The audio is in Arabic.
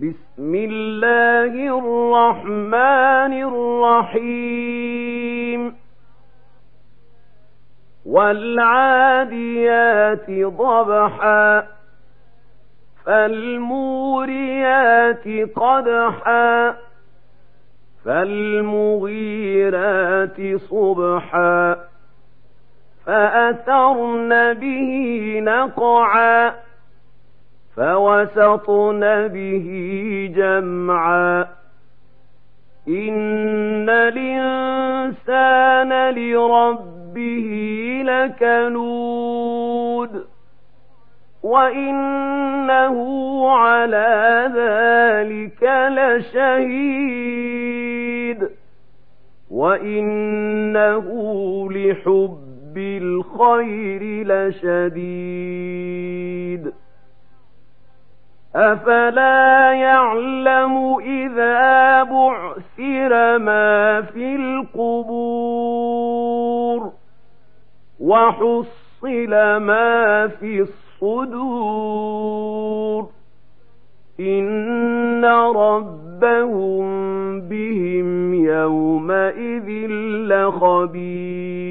بسم الله الرحمن الرحيم. والعاديات ضبحا فالموريات قدحا فالمغيرات صبحا فأثرن به نقعا. فوسطن به جمعا. إن الإنسان لربه لكنود وإنه على ذلك لشهيد وإنه لحب الخير لشديد أفلا يعلم إذا بعثر ما في القبور وحصل ما في الصدور إن ربهم بهم يومئذ لخبير